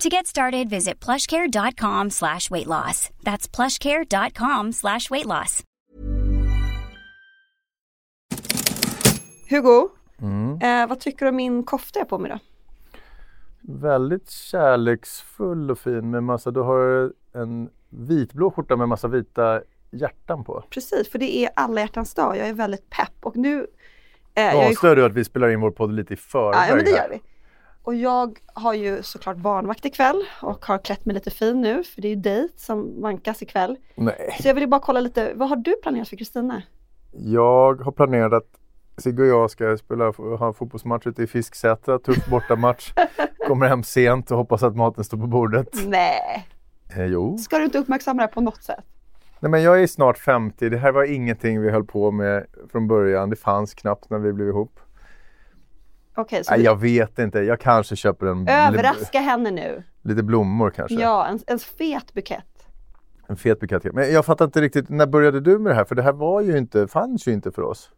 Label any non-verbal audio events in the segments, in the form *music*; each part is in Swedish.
To get started, visit plushcare.com slash weight loss. That's plushcare.com slash weight loss. Hugo, Mm. eh, vad tycker du om min kofta jag på mig då? Väldigt kärleksfull och fin med massa, du har en vitblå skjorta med massa vita hjärtan på. Precis, för det är alla hjärtans dag. Jag är väldigt pepp och nu... Eh, är Avslöjar du att vi spelar in vår podd lite i förväg? Ja, men det gör vi. Och jag har ju såklart barnvakt ikväll och har klätt mig lite fin nu för det är ju dejt som vankas ikväll. Nej. Så jag vill ju bara kolla lite, vad har du planerat för Kristina? Jag har planerat att Sigge och jag ska spela, ha en fotbollsmatch ute i Fisksätra, tuff bortamatch. *laughs* Kommer hem sent och hoppas att maten står på bordet. Nej, Eh, jo. ska du inte uppmärksamma det här på något sätt? Nej men jag är snart 50, det här var ingenting vi höll på med från början. Det fanns knappt när vi blev ihop. Okej, så Nej, jag vet inte, jag kanske köper en överraska henne nu. lite blommor kanske. Ja, en, en fet bukett. En fet bukett. Men jag fattar inte riktigt, när började du med det här? För det här var ju inte, fanns ju inte för oss.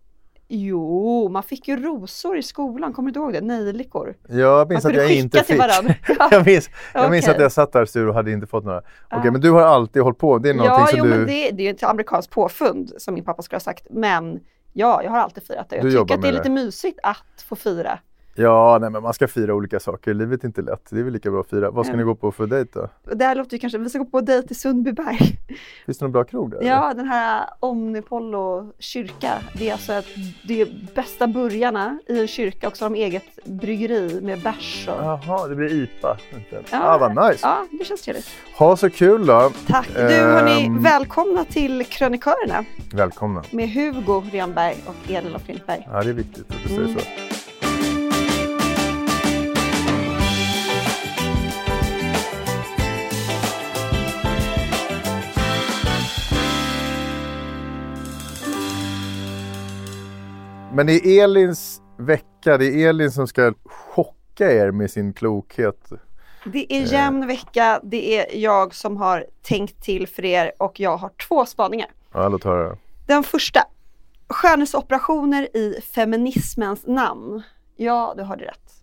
Jo, man fick ju rosor i skolan, kommer du ihåg det? Nejlikor. Jag minns Man att jag inte fick. *laughs* jag minns, jag minns att jag satt där sur och hade inte fått några. Okej, Ja. men du har alltid hållit på. Det är någonting Ja, som jo, du... men det, det är ju ett amerikanskt påfund som min pappa skulle ha sagt. Men ja, jag har alltid firat det. Jag Du tycker att det är med lite det. mysigt att få fira. Ja, nej men man ska fira olika saker. Livet är inte lätt. Det är väl lika bra att fira. Vad ska Ja. ni gå på för dejt då? Det här låter ju kanske, vi ska gå på dejt i Sundbyberg. Finns det någon bra krog där? eller? Ja, den här Omnipollo kyrka. Det är alltså ett, det är bästa burgarna i en kyrka och så har de eget bryggeri med bärs och... Jaha, det blir IPA. Ja, ah, vad nice. Ja, det känns trevligt. Ha så kul då. Tack. Du hörni, Ehm, välkomna till Krönikörerna Välkomna. med Hugo Renberg och Elin af. Ja, det är viktigt att du säger Mm. så. Men det är Elins vecka. Det är Elin som ska chocka er med sin klokhet. Det är jämn vecka, det är jag som har tänkt till för er och jag har två spaningar. Ja, låt höra. Den första, skönhetsoperationer i feminismens namn. Ja, du hörde rätt.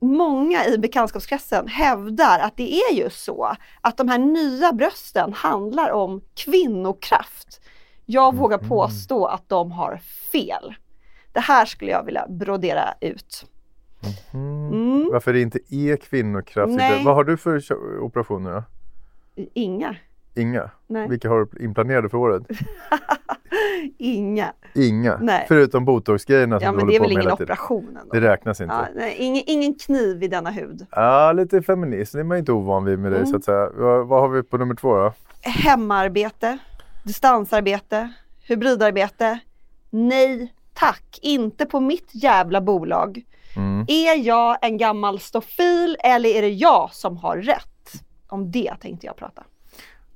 Många i bekantskapskretsen hävdar att det är just så, att de här nya brösten handlar om kvinnokraft. Jag vågar påstå att de har fel. Det här skulle jag vilja brodera ut. Mm. Varför det inte är kvinnokraft? Nej. Vad har du för operationer då? Inga. Inga? Nej. Vilka har du inplanerade för året? *laughs* Inga. Inga? Nej. Förutom botoxgrejerna som Ja, du men håller det är på väl med ingen hela tiden. operation ändå. Det räknas inte. Ja, Ja, nej, ingen, ingen kniv i denna hud. lite feminism det är man inte ovan vid med dig Mm. så att säga. Vad, vad har vi på nummer två då? Hemarbete, distansarbete, hybridarbete. Nej tack, inte på mitt jävla bolag. Mm. Är jag en gammal stofil eller är det jag som har rätt? Om det tänkte jag prata.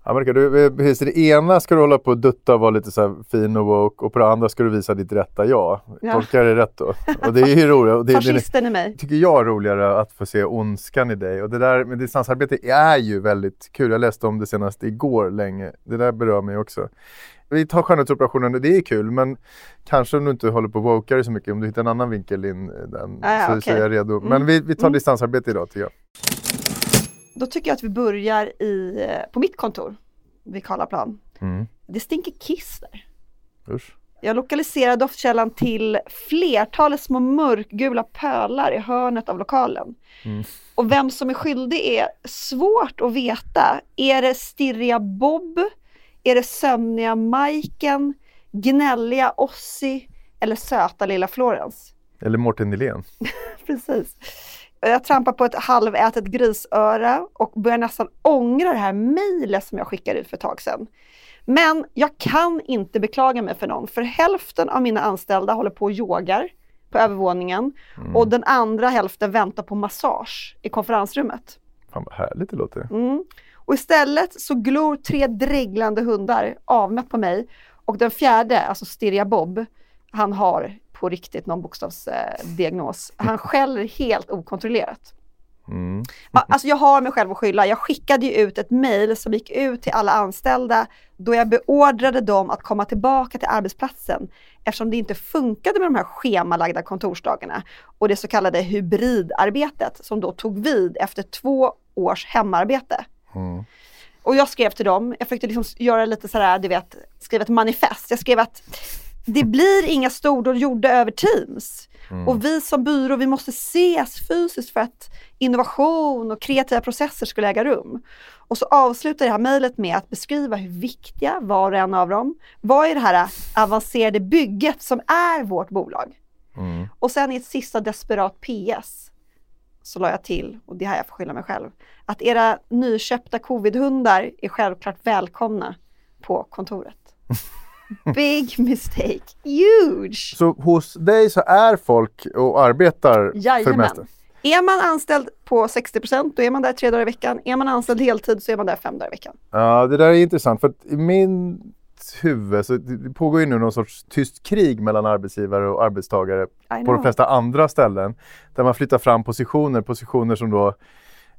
Amerika, du, eh, precis, det ena ska du hålla på och dutta och vara lite så fin och woke och på det andra ska du visa ditt rätta jag. Ja. Tolkar jag det rätt då? Och det är ju roligt. Det, Fascisten i mig. tycker jag är roligare att få se ondskan i dig. Och det där med distansarbete är ju väldigt kul. Jag läste om det senast igår länge. Det där berör mig också. Vi tar skönhetsoperationen, det är kul men kanske om du inte håller på och wokar så mycket, om du hittar en annan vinkel in i den Ah, så, så okej. är jag redo. Men Mm. vi, vi tar Mm. distansarbete idag tycker jag. Då tycker jag att vi börjar i, eh, på mitt kontor vid Karlaplan. Mm. Det stinker kiss där. Usch. Jag lokaliserar doftkällan till flertalet små mörkgula pölar i hörnet av lokalen. Mm. Och vem som är skyldig är svårt att veta. Är det stirriga Bob? Är det sömniga Majken? Gnälliga Ossi? Eller söta lilla Florence? Eller Mårten Nylén. *laughs* Precis. Jag trampar på ett halvätet grisöra och börjar nästan ångra det här mejlet som jag skickade ut för ett tag sedan. Men jag kan inte beklaga mig för någon, för hälften av mina anställda håller på och yogar på övervåningen och den andra hälften väntar på massage i konferensrummet. Fan vad härligt det låter. Mm. Och istället så glor tre dreglande hundar avmätt på mig och den fjärde, alltså Stirja Bob, han har på riktigt någon bokstavsdiagnos. Han skäller helt okontrollerat. Mm. Alltså jag har mig själv att skylla. Jag skickade ju ut ett mejl som gick ut till alla anställda då jag beordrade dem att komma tillbaka till arbetsplatsen eftersom det inte funkade med de här schemalagda kontorsdagarna och det så kallade hybridarbetet som då tog vid efter två års hemarbete. Mm. Och jag skrev till dem, jag försökte liksom göra lite sådär, du vet, skriva ett manifest. Jag skrev att det blir inga stordåd gjorda över Teams. Och vi som byrå, vi måste ses fysiskt för att innovation och kreativa processer skulle äga rum. Och så avslutar det här mejlet med att beskriva hur viktiga var och en av dem var i det här avancerade bygget som är vårt bolag. Mm. Och sen i ett sista desperat PS så la jag till, och det här jag får skylla mig själv, att era nyköpta covidhundar är självklart välkomna på kontoret. *laughs* Big mistake, huge! Så hos dig så är folk och arbetar för det Jajamän. mesta? Är man anställd på 60% då är man där tre dagar i veckan. Är man anställd heltid så är man där fem dagar i veckan. Ja, det där är intressant för att huvud så det pågår ju nu någon sorts tyst krig mellan arbetsgivare och arbetstagare på de flesta andra ställen. Där man flyttar fram positioner, positioner som då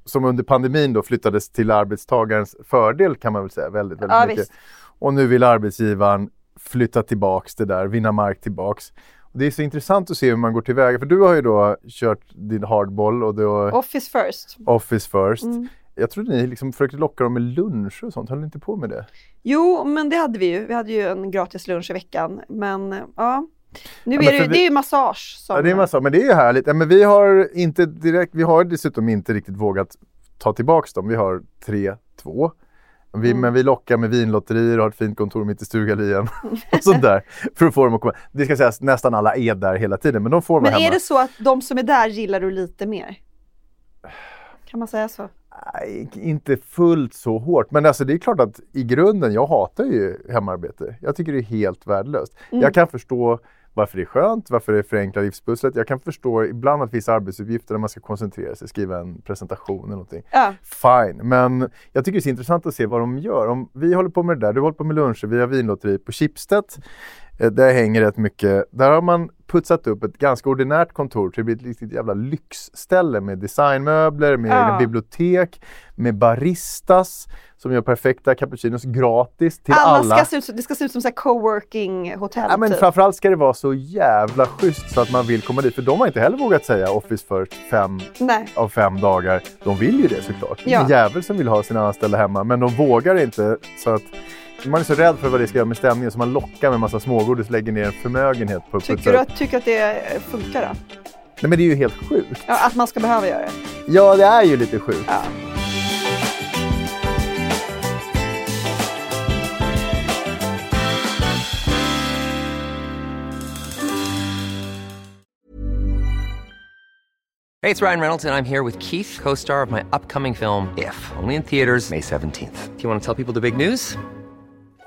som under pandemin då flyttades till arbetstagarens fördel kan man väl säga väldigt, väldigt Ja, mycket. visst. Och nu vill arbetsgivaren flytta tillbaks det där, vinna mark tillbaks. Och det är så intressant att se hur man går tillväga, för du har ju då kört din hardball och då Office first. Office first. Mm. Jag trodde ni liksom försökte locka dem med lunch och sånt, höll ni inte på med det? Jo, men det hade vi ju. Vi hade ju en gratis lunch i veckan. Men eh, ja, nu är det, ju- vi- det är massage. Som, Ja, det är massa, men det är ju härligt. Ja, men vi har inte direkt, vi har dessutom inte riktigt vågat ta tillbaks dem. Vi har tre, två. Vi, Mm. Men vi lockar med vinlotterier och har ett fint kontor mitt i Stugallien *laughs* och sånt där. För att få dem att komma. Det ska sägas, nästan alla är där hela tiden, men de får vara Men hemma. är det så att de som är där gillar du lite mer? Kan man säga så? Nej, inte fullt så hårt. Men alltså det är klart att i grunden, jag hatar ju hemarbete. Jag tycker det är helt värdelöst. Mm. Jag kan förstå varför det är skönt, varför det förenklar livspusslet. Jag kan förstå ibland att vissa arbetsuppgifter där man ska koncentrera sig, skriva en presentation eller någonting. Ja. Fine, men jag tycker det är intressant att se vad de gör. Om vi håller på med det där, du håller på med luncher, vi har vinlotteri på Schibsted. Eh, Där hänger rätt mycket. Där har man putsat upp ett ganska ordinärt kontor till ett riktigt jävla lyxställe med designmöbler, med Ja. bibliotek, med baristas som gör perfekta cappuccinos gratis till alla, alla. Ska se ut, det ska se ut som så coworking hotell. Ja, men typ. framförallt ska det vara så jävla schysst så att man vill komma dit. För de har inte heller vågat säga Office first fem Nej. av fem dagar. De vill ju det såklart. Det är Ja. en jävel som vill ha sina anställda hemma, men de vågar inte. Så att man är så rädd för vad det ska göra med stämningen så man lockar med massa smågodis och lägger ner en förmögenhet på Tycker du att, tycker att det funkar då? Nej men det är ju helt sjukt. Ja, att man ska behöva göra det? Ja, det är ju lite sjukt. Ja. Hey, it's Ryan Reynolds, and I'm here with Keith, co star of my upcoming film, If, only in theaters, May 17th. Do you want to tell people the big news?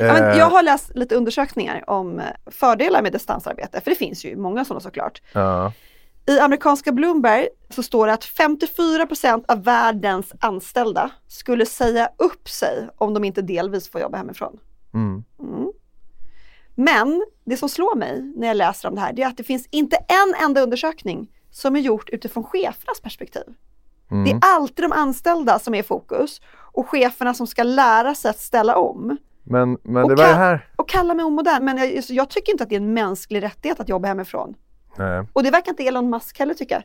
Ja, Eh, jag har läst lite undersökningar om eh, fördelar med distansarbete, för det finns ju många sådana såklart. ja. I amerikanska Bloomberg så står det att 54% av världens anställda skulle säga upp sig om de inte delvis får jobba hemifrån. Mm. Mm. Men det som slår mig när jag läser om det här, det är att det finns inte en enda undersökning som är gjort utifrån chefernas perspektiv. Mm. Det är alltid de anställda som är i fokus och cheferna som ska lära sig att ställa om. Men, men det var det här. Och kalla mig omodern, men jag, jag tycker inte att det är en mänsklig rättighet att jobba hemifrån. Nej. Och det verkar inte Elon Musk heller tycka.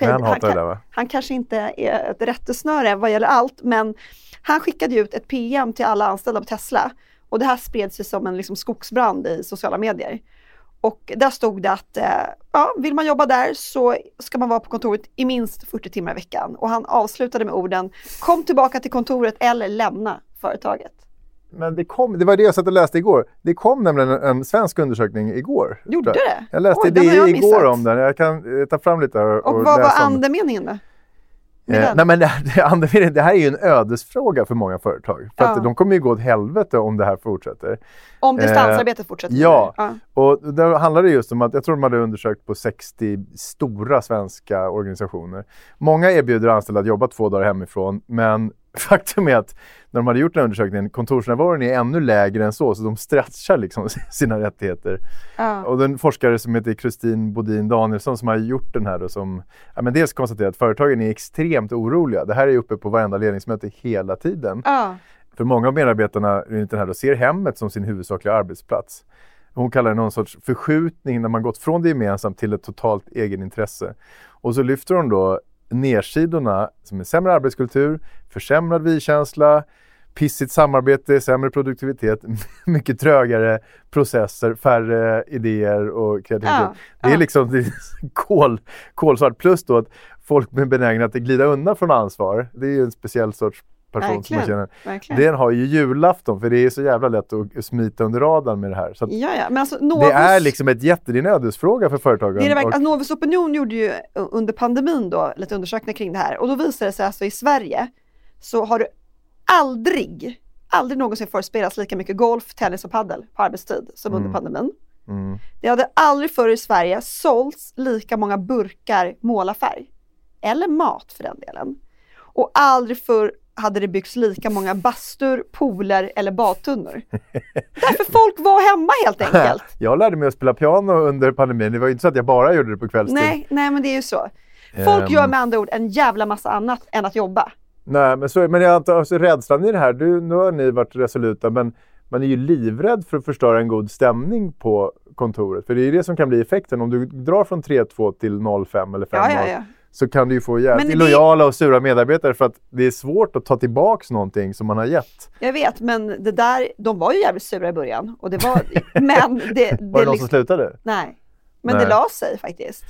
Nej, han det där, va? han kanske inte är ett rättesnöre vad gäller allt, men han skickade ut ett PM till alla anställda på Tesla. Och det här spreds ju som en liksom skogsbrand i sociala medier. Och där stod det att eh, ja, vill man jobba där så ska man vara på kontoret i minst 40 timmar i veckan. Och han avslutade med orden Kom tillbaka till kontoret eller lämna företaget. Men det kom, det var det jag satt och läste igår. Det kom nämligen en, en svensk undersökning igår. Gjorde jag. det? Jag läste Oj, det jag igår missat. om den. Jag kan eh, ta fram lite och, Och och vad var läsa andemeningen då? Eh, nej men det, *laughs* det, det här är ju en ödesfråga för många företag. För Ja. att de kommer ju gå åt helvete om det här fortsätter. Om distansarbetet fortsätter? Eh, ja. ja. Och där handlar det just om att jag tror de hade undersökt på 60 stora svenska organisationer. Många erbjuder anställda att jobba två dagar hemifrån, men *laughs* faktum är att när de hade gjort den här undersökningen, kontorsnärvaron är ännu lägre än så, så de stretchar liksom *laughs* sina rättigheter. Ja. Och den forskare som heter Kristin Bodin Danielsson som har gjort den här och som ja, men dels konstaterar att företagen är extremt oroliga. Det här är uppe på varenda ledningsmöte hela tiden. Ja. För många av medarbetarna enligt den här då, ser hemmet som sin huvudsakliga arbetsplats. Hon kallar det någon sorts förskjutning när man gått från det gemensamt till ett totalt egenintresse. Och så lyfter hon då nedsidorna som är sämre arbetskultur, försämrad vi-känsla, pissigt samarbete, sämre produktivitet, *laughs* mycket trögare processer, färre idéer och kreativitet. Ja, Det är ja. liksom *laughs* det är kol, kolsvart. Plus då att folk är benägna att glida undan från ansvar. Det är ju en speciell sorts person som Verkligen. man känner. Verkligen. Den har ju julafton för det är så jävla lätt att smita under radarn med det här. Så Ja, ja. Men alltså, Novus, det är liksom ett jätte, det är en ödesfråga för företagen. det är det verkligen. Alltså, Novus Opinion gjorde ju under pandemin då lite undersökningar kring det här och då visade det sig alltså i Sverige så har du aldrig, aldrig någonsin förespelats lika mycket golf, tennis och paddel på arbetstid som under pandemin. Mm. Det hade aldrig förr i Sverige sålts lika många burkar målarfärg. Eller mat för den delen. Och aldrig förr hade det byggts lika många bastur, pooler eller badtunnor. *laughs* Därför folk var hemma helt *laughs* enkelt. Jag lärde mig att spela piano under pandemin. Det var ju inte så att jag bara gjorde det på kvällstid. Nej, nej men det är ju så. Folk Ehm. gör med andra ord en jävla massa annat än att jobba. Nej, men, så, men jag antar alltså, rädslan i det här, du, nu har ni varit resoluta, men man är ju livrädd för att förstöra en god stämning på kontoret. För det är ju det som kan bli effekten. Om du drar från 3-2 till 0-5 eller 5-0 Ja, ja, ja. Så kan du ju få jävligt Men det- lojala och sura medarbetare för att det är svårt att ta tillbaks någonting som man har gett. Jag vet, men det där, de var ju jävligt sura i början. Och det var, *laughs* *laughs* men det, det, Var det någon som slutade? nej. Men Nej. det la sig faktiskt.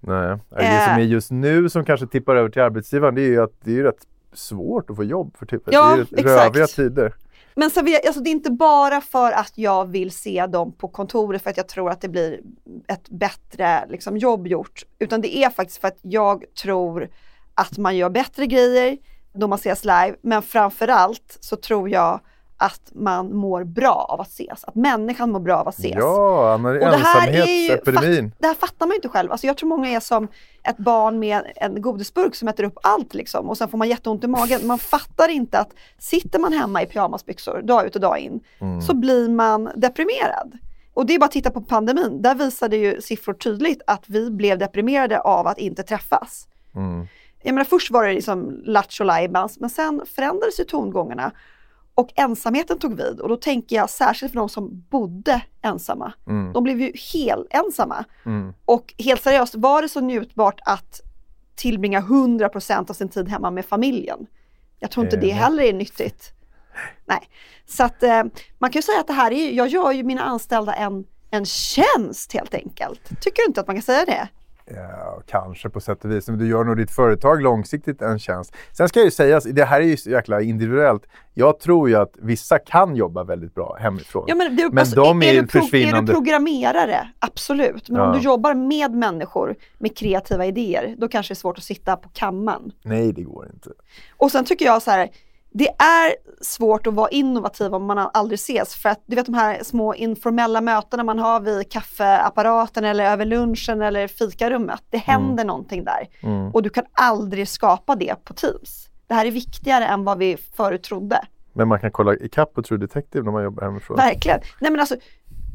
Nej. Det Eh. som är just nu som kanske tippar över till arbetsgivaren det är ju att det är rätt svårt att få jobb för tillfället. Ja, det är exakt. röviga tider. Men så vill jag, alltså det är inte bara för att jag vill se dem på kontoret för att jag tror att det blir ett bättre liksom, jobb gjort. Utan det är faktiskt för att jag tror att man gör bättre grejer då man ses live. Men framförallt så tror jag att man mår bra av att ses. Att människan mår bra av att ses. Ja, Anna, Och det här, är ensamhetsepidemin. det här fattar man ju inte själv. Alltså jag tror många är som ett barn med en godisburk som äter upp allt liksom och sen får man jätteont i magen. Man fattar inte att sitter man hemma i pyjamasbyxor dag ut och dag in Mm. så blir man deprimerad. Och det är bara att titta på pandemin. Där visade ju siffror tydligt att vi blev deprimerade av att inte träffas. Mm. Jag menar först var det liksom lattjo men sen förändrades ju tongångarna och ensamheten tog vid och då tänker jag särskilt för de som bodde ensamma. Mm. De blev ju helt ensamma. Mm. Och helt seriöst, var det så njutbart att tillbringa 100% av sin tid hemma med familjen? Jag tror inte det Eh. heller är nyttigt. Nej. Så att eh, man kan ju säga att det här är, jag gör ju mina anställda en, en tjänst helt enkelt. Tycker du inte att man kan säga det? Ja, kanske på sätt och vis. Men du gör nog ditt företag långsiktigt en tjänst. Sen ska jag ju säga, det här är ju så jäkla individuellt. Jag tror ju att vissa kan jobba väldigt bra hemifrån. Ja, men det, Men alltså, de är är, ju du pro- är försvinnande- du programmerare? Absolut. Men Ja. om du jobbar med människor med kreativa idéer, då kanske det är svårt att sitta på kammaren. Nej, det går inte. Och sen tycker jag så här, det är svårt att vara innovativ om man aldrig ses. För att du vet de här små informella mötena man har vid kaffeapparaten eller över lunchen eller fikarummet. Det händer någonting där. Mm. Och du kan aldrig skapa det på Teams. Det här är viktigare än vad vi förut trodde. Men man kan kolla ikapp på True Detective när man jobbar hemifrån. Verkligen. Nej men alltså,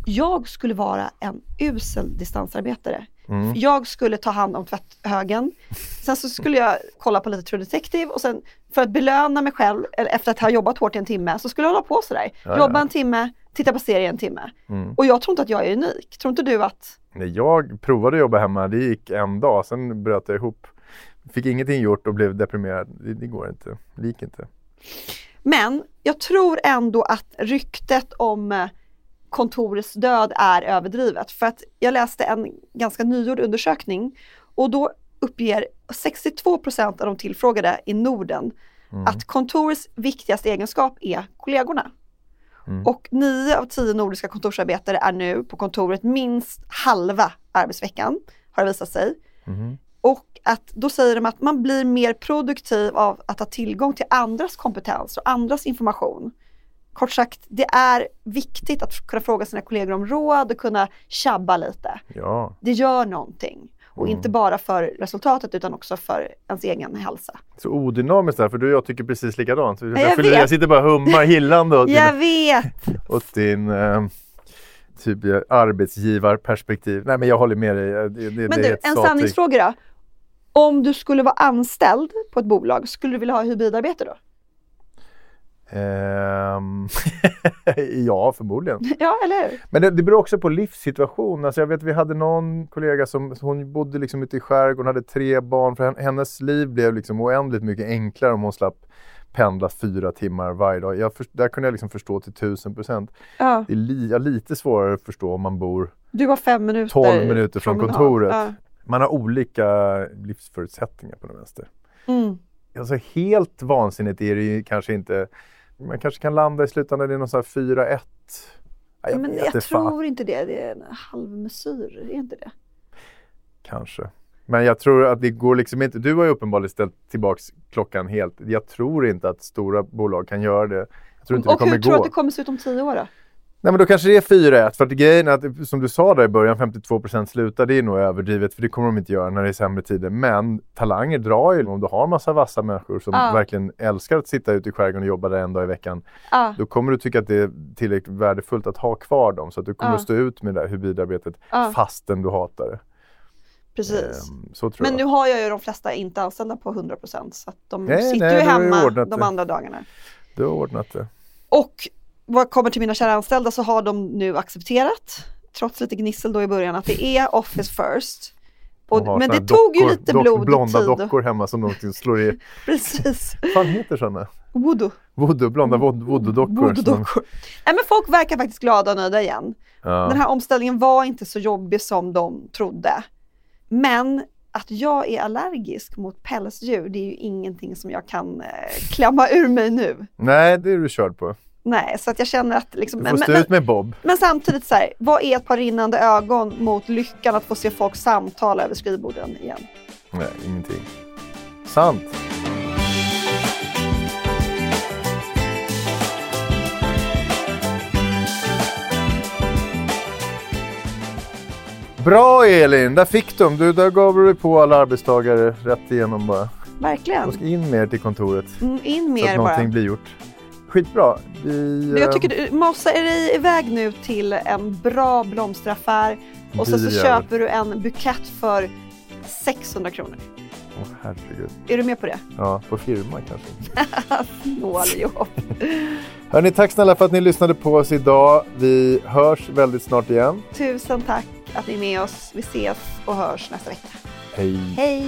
jag skulle vara en usel distansarbetare. Mm. Jag skulle ta hand om tvätthögen. Sen så skulle jag kolla på lite True Detective och sen för att belöna mig själv, efter att ha jobbat hårt i en timme, så skulle jag hålla på sådär. Ja, Jobba en timme, titta på serie en timme. Mm. Och jag tror inte att jag är unik. Tror inte du att... Nej, jag provade att jobba hemma, det gick en dag, sen bröt jag ihop. Fick ingenting gjort och blev deprimerad. Det, det går inte, det gick inte. Men jag tror ändå att ryktet om eh, kontorets död är överdrivet. För att jag läste en ganska nygjord undersökning och då uppger 62 procent av de tillfrågade i Norden att kontorets viktigaste egenskap är kollegorna. Och 9 av 10 nordiska kontorsarbetare är nu på kontoret minst halva arbetsveckan, har det visat sig. Och att då säger de att man blir mer produktiv av att ha tillgång till andras kompetens och andras information. Kort sagt, det är viktigt att kunna fråga sina kollegor om råd och kunna tjabba lite. Ja, Det gör någonting. Och inte bara för resultatet utan också för ens egen hälsa. så odynamiskt där, för du och jag tycker precis likadant. jag vet. jag sitter bara och hummar gillande åt din, *laughs* Jag vet! åt din eh, typ eh, arbetsgivarperspektiv. Nej men jag håller med dig. Det, det, Men det du, en sanningsfråga då. Om du skulle vara anställd på ett bolag, skulle du vilja ha hybridarbete då? Ehm, *laughs* ja, förmodligen. *laughs* Ja, eller hur? Men det, det beror också på livssituation. Alltså jag vet vi hade någon kollega som hon bodde liksom ute i skärgården, hade tre barn. För hen- hennes liv blev liksom oändligt mycket enklare om hon slapp pendla fyra timmar varje dag. Jag för, där kunde jag liksom förstå till tusen procent. Ja. Det är li, lite svårare att förstå om man bor Du har fem minuter 12 minuter från kontoret. Ja. Man har olika livsförutsättningar på den vänster. Mm. Alltså helt vansinnigt är det ju kanske inte. Man kanske kan landa i slutändan i någon sån här 4-1. Ja, jag men jag fan. tror inte det. Det är en halvmesyr, är inte det? Kanske. Men jag tror att det går liksom inte. Du har ju uppenbarligen ställt tillbaks klockan helt. Jag tror inte att stora bolag kan göra det. Jag tror inte Och det kommer hur tror du gå. att det kommer se ut om tio år då? Nej men då kanske det är 4-1. För att grejen är att som du sa där i början, 52% slutar. Det är nog överdrivet för det kommer de inte göra när det är sämre tider. Men talanger drar ju. Om du har en massa vassa människor som Ja. verkligen älskar att sitta ute i skärgården och jobba där en dag i veckan. Ja. Då kommer du tycka att det är tillräckligt värdefullt att ha kvar dem. Så att du kommer Ja. att stå ut med det här hybridarbetet fastän du hatar det. Precis. Ehm, Men jag. nu har jag ju de flesta inte anställda på 100% så att de Nej, sitter nej, ju hemma de andra dagarna. Du har ordnat det. Och vad kommer till mina kära anställda så har de nu accepterat, trots lite gnissel då i början, att det är Office first. De Och, har men det tog ju dockor- lite dock- blod Blonda tid. dockor hemma som de liksom slår i. *laughs* Precis. Vad fan heter sådana? Voodoo. Voodoo, blonda voodoo-dockor. de- Voodoo-dockor. Nej men folk verkar faktiskt glada och nöjda igen. Ja. Den här omställningen var inte så jobbig som de trodde. Men att jag är allergisk mot pälsdjur, det är ju ingenting som jag kan eh, klämma ur mig nu. Nej, det är du körd på. Nej, så att jag känner att liksom, Du får men, stå men, ut med Bob. men samtidigt så här, vad är ett par rinnande ögon mot lyckan att få se folk samtala över skrivborden igen? Nej, ingenting. Sant. Bra Elin, där fick de. Du, där gav du dig på alla arbetstagare rätt igenom bara. Verkligen. in mer till kontoret. Mm, in så mer att bara. någonting blir gjort. Skitbra. Vi, Jag eh, tycker du mosar dig iväg nu till en bra blomsteraffär och sen så gör köper du en bukett för 600 kronor. Åh herregud. Är du med på det? Ja, på firma kanske. *laughs* Snåljobb. *laughs* Hörni, tack snälla för att ni lyssnade på oss idag. Vi hörs väldigt snart igen. Tusen tack att ni är med oss. Vi ses och hörs nästa vecka. Hej. Hej!